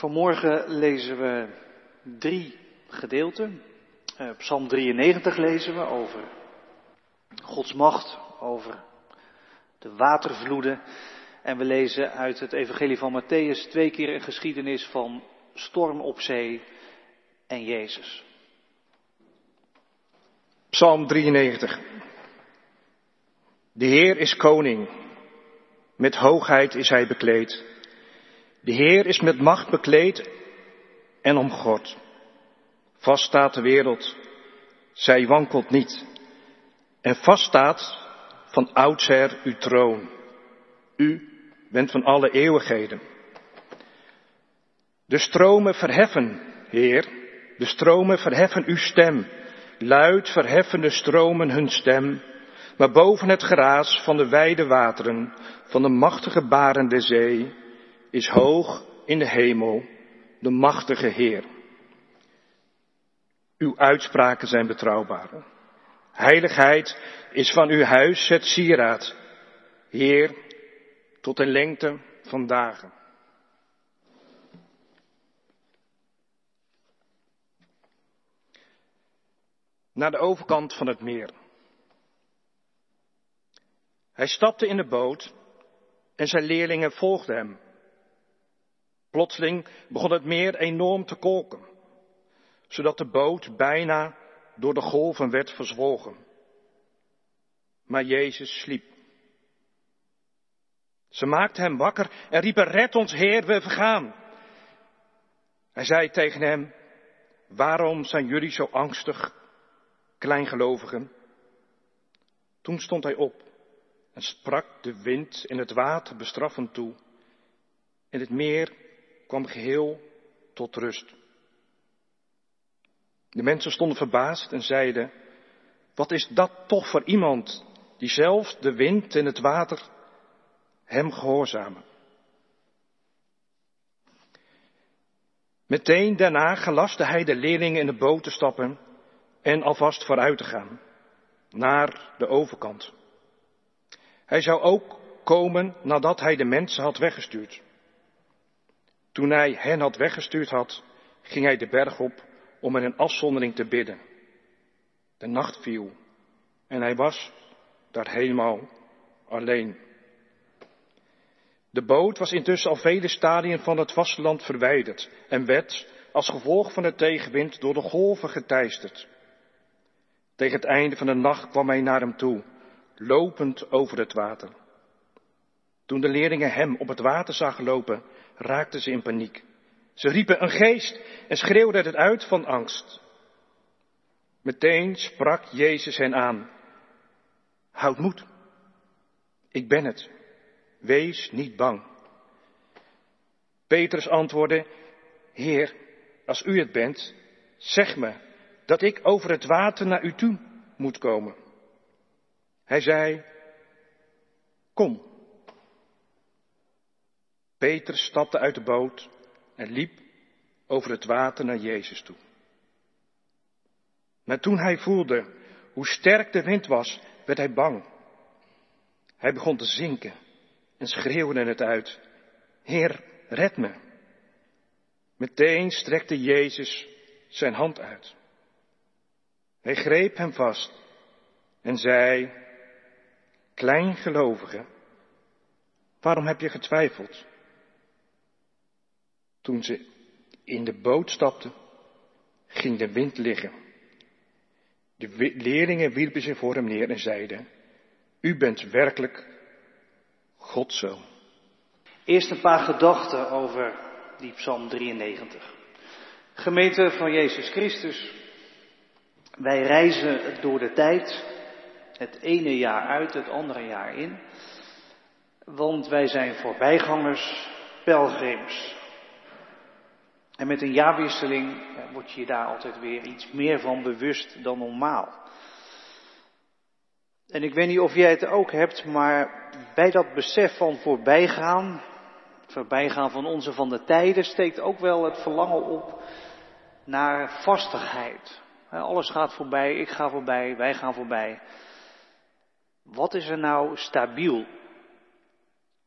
Vanmorgen lezen we drie gedeelten. Uh, Psalm 93 lezen we over Gods macht, over de watervloeden. En we lezen uit het Evangelie van Matthäus twee keer een geschiedenis van storm op zee en Jezus. Psalm 93. De Heer is koning. Met hoogheid is hij bekleed. De Heer is met macht bekleed en omgord. Vast staat de wereld, zij wankelt niet. En vast staat van oudsher uw troon. U bent van alle eeuwigheden. De stromen verheffen, Heer, de stromen verheffen uw stem. Luid verheffen de stromen hun stem. Maar boven het geraas van de wijde wateren, van de machtige barende zee, is hoog in de hemel de machtige Heer. Uw uitspraken zijn betrouwbaar. Heiligheid is van uw huis het sieraad. Heer, tot een lengte van dagen. Naar de overkant van het meer. Hij stapte in de boot en zijn leerlingen volgden hem. Plotseling begon het meer enorm te kolken, zodat de boot bijna door de golven werd verzwolgen. Maar Jezus sliep. Ze maakten hem wakker en riepen, red ons Heer, we vergaan. Hij zei tegen hem, waarom zijn jullie zo angstig, kleingelovigen? Toen stond hij op en sprak de wind en het water bestraffend toe. En het meer kwam geheel tot rust. De mensen stonden verbaasd en zeiden, wat is dat toch voor iemand die zelf de wind en het water hem gehoorzamen. Meteen daarna gelastte hij de leerlingen in de boot te stappen en alvast vooruit te gaan, naar de overkant. Hij zou ook komen nadat hij de mensen had weggestuurd. Toen hij hen had weggestuurd had, ging hij de berg op om in een afzondering te bidden. De nacht viel en hij was daar helemaal alleen. De boot was intussen al vele stadien van het vasteland verwijderd en werd, als gevolg van de tegenwind, door de golven geteisterd. Tegen het einde van de nacht kwam hij naar hem toe, lopend over het water. Toen de leerlingen hem op het water zagen lopen, raakten ze in paniek. Ze riepen een geest en schreeuwden het uit van angst. Meteen sprak Jezus hen aan. Houd moed. Ik ben het. Wees niet bang. Petrus antwoordde, Heer, als u het bent, zeg me dat ik over het water naar u toe moet komen. Hij zei, kom. Petrus stapte uit de boot en liep over het water naar Jezus toe. Maar toen hij voelde hoe sterk de wind was, werd hij bang. Hij begon te zinken en schreeuwde het uit. Heer, red me. Meteen strekte Jezus zijn hand uit. Hij greep hem vast en zei, Kleingelovige, waarom heb je getwijfeld? Toen ze in de boot stapten, ging de wind liggen. De leerlingen wierpen zich voor hem neer en zeiden, U bent werkelijk God zo. Eerst een paar gedachten over die Psalm 93. Gemeente van Jezus Christus, wij reizen door de tijd, het ene jaar uit, het andere jaar in, want wij zijn voorbijgangers, pelgrims. En met een jaarwisseling word je je daar altijd weer iets meer van bewust dan normaal. En ik weet niet of jij het ook hebt, maar bij dat besef van voorbijgaan, voorbijgaan van onze van de tijden, steekt ook wel het verlangen op naar vastigheid. Alles gaat voorbij, ik ga voorbij, wij gaan voorbij. Wat is er nou stabiel?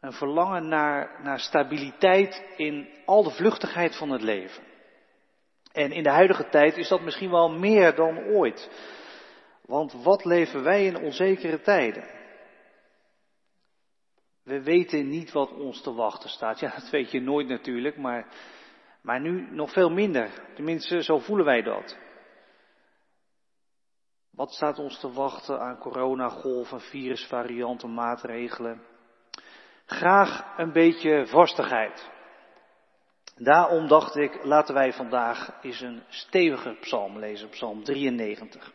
Een verlangen naar, naar stabiliteit in al de vluchtigheid van het leven. En in de huidige tijd is dat misschien wel meer dan ooit. Want wat leven wij in onzekere tijden? We weten niet wat ons te wachten staat. Ja, dat weet je nooit natuurlijk, maar, maar nu nog veel minder. Tenminste, zo voelen wij dat. Wat staat ons te wachten aan coronagolven, virusvarianten, maatregelen? Graag een beetje vastigheid. Daarom dacht ik, laten wij vandaag eens een stevige psalm lezen, psalm 93.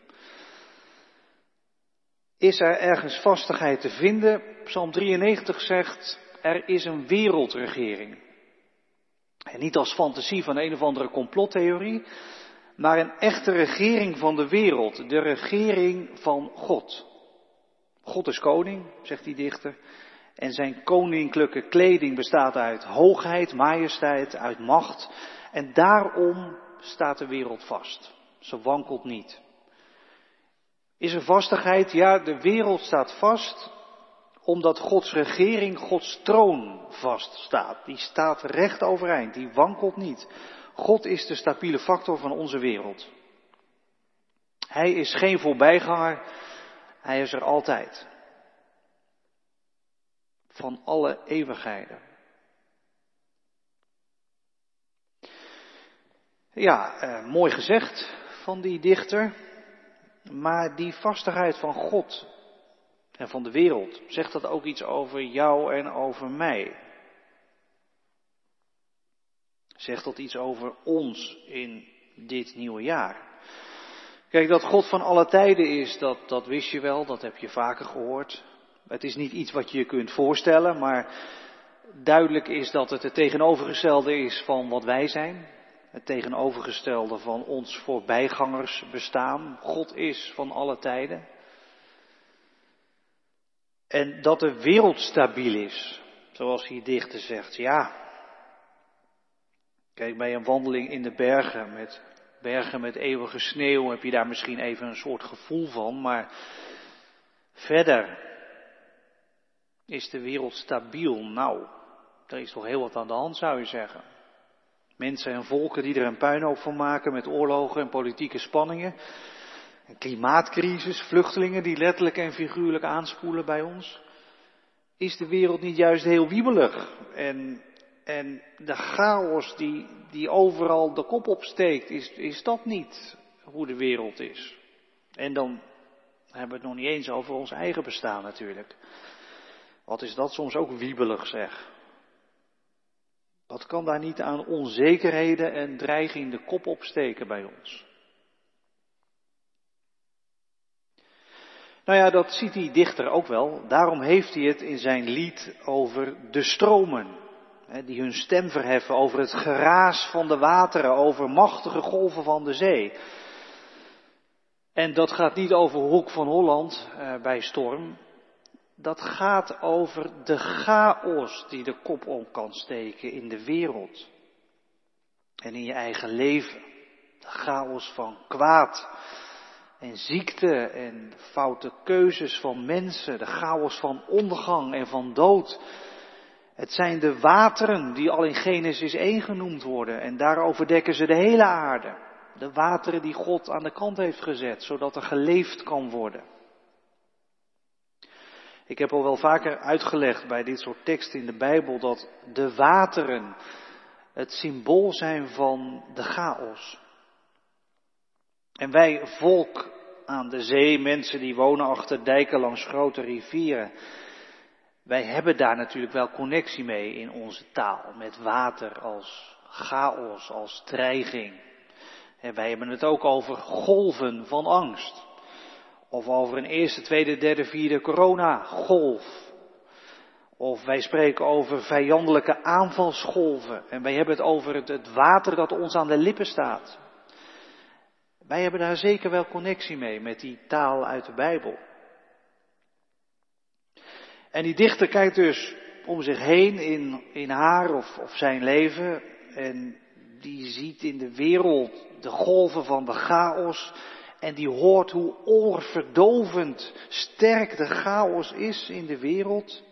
Is er ergens vastigheid te vinden? Psalm 93 zegt, er is een wereldregering. En niet als fantasie van een of andere complottheorie, maar een echte regering van de wereld, de regering van God. God is koning, zegt die dichter, en zijn koninklijke kleding bestaat uit hoogheid, majesteit, uit macht, en daarom staat de wereld vast. Ze wankelt niet. Is er vastigheid? Ja, de wereld staat vast omdat Gods regering, Gods troon vaststaat. Die staat recht overeind, die wankelt niet. God is de stabiele factor van onze wereld. Hij is geen voorbijganger, hij is er altijd. Van alle eeuwigheden. Ja, eh, mooi gezegd van die dichter. Maar die vastigheid van God en van de wereld, zegt dat ook iets over jou en over mij? Zegt dat iets over ons in dit nieuwe jaar? Kijk, dat God van alle tijden is, dat, dat wist je wel, dat heb je vaker gehoord. Het is niet iets wat je je kunt voorstellen, maar duidelijk is dat het het tegenovergestelde is van wat wij zijn. Het tegenovergestelde van ons voorbijgangers bestaan. God is van alle tijden. En dat de wereld stabiel is, zoals hier dichter zegt. Ja, Kijk, bij een wandeling in de bergen met bergen met eeuwige sneeuw heb je daar misschien even een soort gevoel van, maar verder is de wereld stabiel. Nou, er is toch heel wat aan de hand, zou je zeggen. Mensen en volken die er een puinhoop van maken met oorlogen en politieke spanningen. Een klimaatcrisis, vluchtelingen die letterlijk en figuurlijk aanspoelen bij ons. Is de wereld niet juist heel wiebelig en en de chaos die, die overal de kop opsteekt, is, is dat niet hoe de wereld is? En dan hebben we het nog niet eens over ons eigen bestaan natuurlijk. Wat is dat soms ook wiebelig zeg. Wat kan daar niet aan onzekerheden en dreiging de kop opsteken bij ons? Nou ja, dat ziet die dichter ook wel. Daarom heeft hij het in zijn lied over de stromen die hun stem verheffen over het geraas van de wateren, over machtige golven van de zee. En dat gaat niet over Hoek van Holland eh, bij storm. Dat gaat over de chaos die de kop om kan steken in de wereld. En in je eigen leven. De chaos van kwaad en ziekte en foute keuzes van mensen. De chaos van ondergang en van dood. Het zijn de wateren die al in Genesis 1 genoemd worden en daarover dekken ze de hele aarde. De wateren die God aan de kant heeft gezet, zodat er geleefd kan worden. Ik heb al wel vaker uitgelegd bij dit soort teksten in de Bijbel dat de wateren het symbool zijn van de chaos. En wij, volk aan de zee, mensen die wonen achter dijken langs grote rivieren, wij hebben daar natuurlijk wel connectie mee in onze taal, met water als chaos, als dreiging. En wij hebben het ook over golven van angst. Of over een eerste, tweede, derde, vierde coronagolf. Of wij spreken over vijandelijke aanvalsgolven. En wij hebben het over het, water dat ons aan de lippen staat. Wij hebben daar zeker wel connectie mee met die taal uit de Bijbel. En die dichter kijkt dus om zich heen in, in haar of, of zijn leven. En die ziet in de wereld de golven van de chaos. En die hoort hoe oorverdovend sterk de chaos is in de wereld.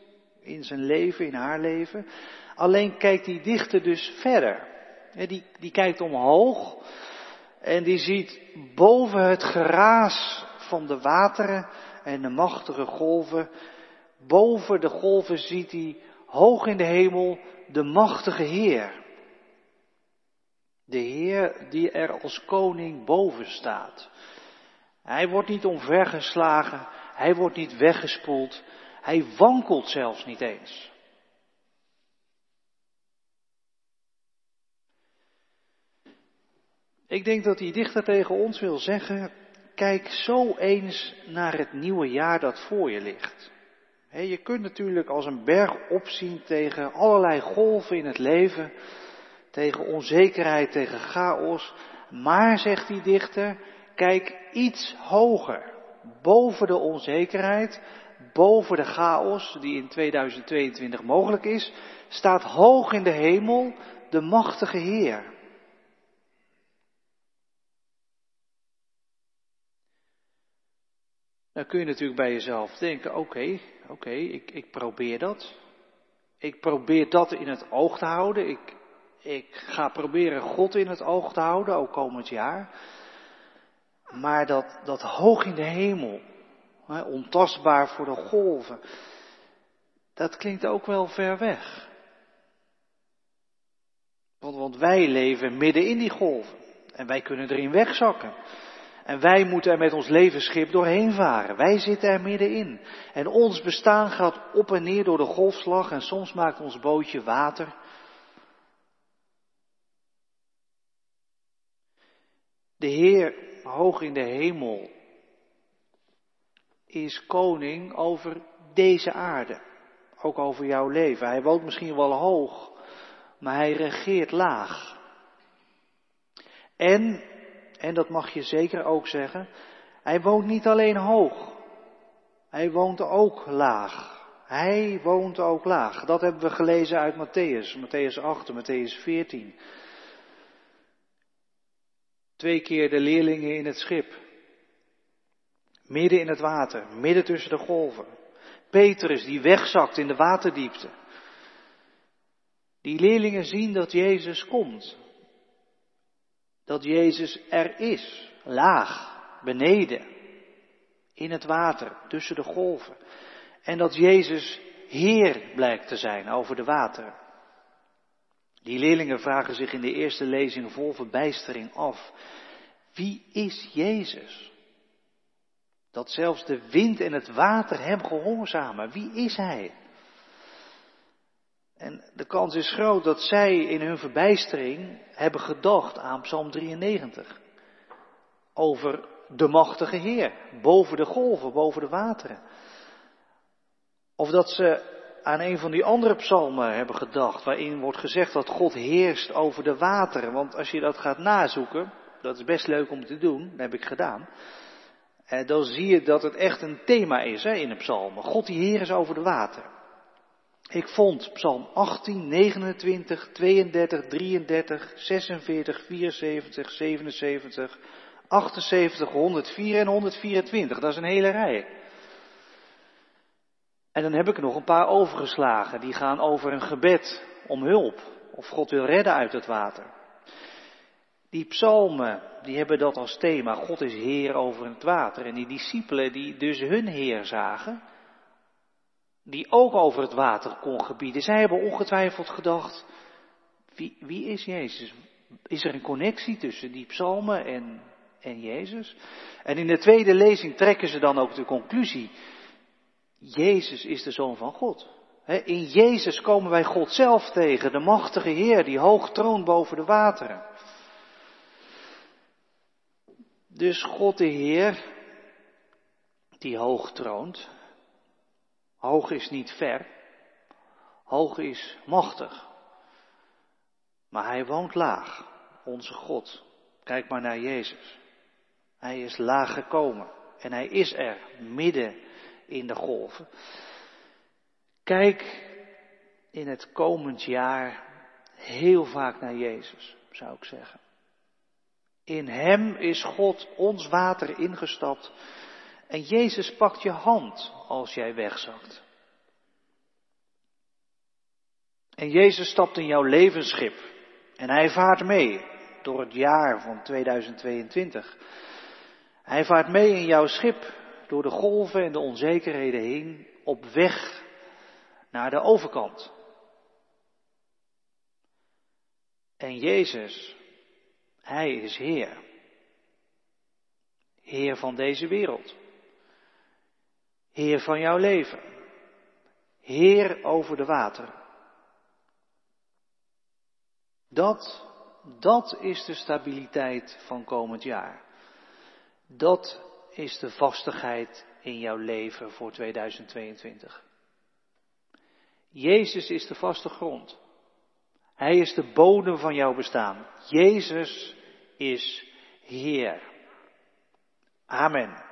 in zijn leven, in haar leven. Alleen kijkt die dichter dus verder. Die, die kijkt omhoog en die ziet boven het geraas van de wateren en de machtige golven, boven de golven ziet hij hoog in de hemel de machtige Heer. De Heer die er als koning boven staat. Hij wordt niet omvergeslagen, hij wordt niet weggespoeld, hij wankelt zelfs niet eens. Ik denk dat die dichter tegen ons wil zeggen, kijk zo eens naar het nieuwe jaar dat voor je ligt. je kunt natuurlijk als een berg opzien tegen allerlei golven in het leven, tegen onzekerheid, tegen chaos. Maar, zegt die dichter, kijk iets hoger, boven de onzekerheid, boven de chaos die in 2022 mogelijk is, staat hoog in de hemel de machtige Heer. Dan kun je natuurlijk bij jezelf denken, oké, oké, ik, ik probeer dat. Ik probeer dat in het oog te houden. Ik, ik ga proberen God in het oog te houden, ook komend jaar. Maar dat, dat hoog in de hemel, hè, ontastbaar voor de golven, dat klinkt ook wel ver weg. Want, want wij leven midden in die golven en wij kunnen erin wegzakken. En wij moeten er met ons levensschip doorheen varen. Wij zitten er middenin. En ons bestaan gaat op en neer door de golfslag en soms maakt ons bootje water. De Heer hoog in de hemel is koning over deze aarde. Ook over jouw leven. Hij woont misschien wel hoog, maar hij regeert laag. En en dat mag je zeker ook zeggen, hij woont niet alleen hoog, hij woont ook laag. Hij woont ook laag. Dat hebben we gelezen uit Matthäus, Matthäus 8 en Matthäus 14. Twee keer de leerlingen in het schip. Midden in het water, midden tussen de golven. Petrus die wegzakt in de waterdiepte. Die leerlingen zien dat Jezus komt dat Jezus er is, laag, beneden, in het water, tussen de golven. En dat Jezus Heer blijkt te zijn over de wateren. Die leerlingen vragen zich in de eerste lezing vol verbijstering af, wie is Jezus? Dat zelfs de wind en het water hem gehoorzamen. Wie is Hij? En de kans is groot dat zij in hun verbijstering hebben gedacht aan Psalm 93. Over de machtige Heer, boven de golven, boven de wateren. Of dat ze aan een van die andere psalmen hebben gedacht, waarin wordt gezegd dat God heerst over de wateren. Want als je dat gaat nazoeken, dat is best leuk om te doen, dat heb ik gedaan. Eh, dan zie je dat het echt een thema is hè, in de psalmen. God die Heer is over de wateren. Ik vond Psalm 18, 29, 32, 33, 46, 74, 77, 78, 104 en 124. Dat is een hele rij. En dan heb ik nog een paar overgeslagen. Die gaan over een gebed om hulp. Of God wil redden uit het water. Die psalmen, die hebben dat als thema. God is Heer over het water. En die discipelen die dus hun Heer zagen, die ook over het water kon gebieden. Zij hebben ongetwijfeld gedacht, wie, wie is Jezus? Is er een connectie tussen die psalmen en, en Jezus? En in de tweede lezing trekken ze dan ook de conclusie, Jezus is de Zoon van God. In Jezus komen wij God zelf tegen, de machtige Heer die hoog troont boven de wateren. Dus God de Heer, die hoog troont, Hoog is niet ver, hoog is machtig. Maar hij woont laag, onze God. Kijk maar naar Jezus. Hij is laag gekomen en hij is er midden in de golven. Kijk in het komend jaar heel vaak naar Jezus, zou ik zeggen. In Hem is God ons water ingestapt en Jezus pakt je hand als jij wegzakt. En Jezus stapt in jouw levensschip en hij vaart mee door het jaar van 2022. Hij vaart mee in jouw schip door de golven en de onzekerheden heen op weg naar de overkant. En Jezus, Hij is Heer. Heer van deze wereld. Heer van jouw leven. Heer over de wateren. Dat, dat is de stabiliteit van komend jaar. Dat is de vastigheid in jouw leven voor 2022. Jezus is de vaste grond. Hij is de bodem van jouw bestaan. Jezus is Heer. Amen.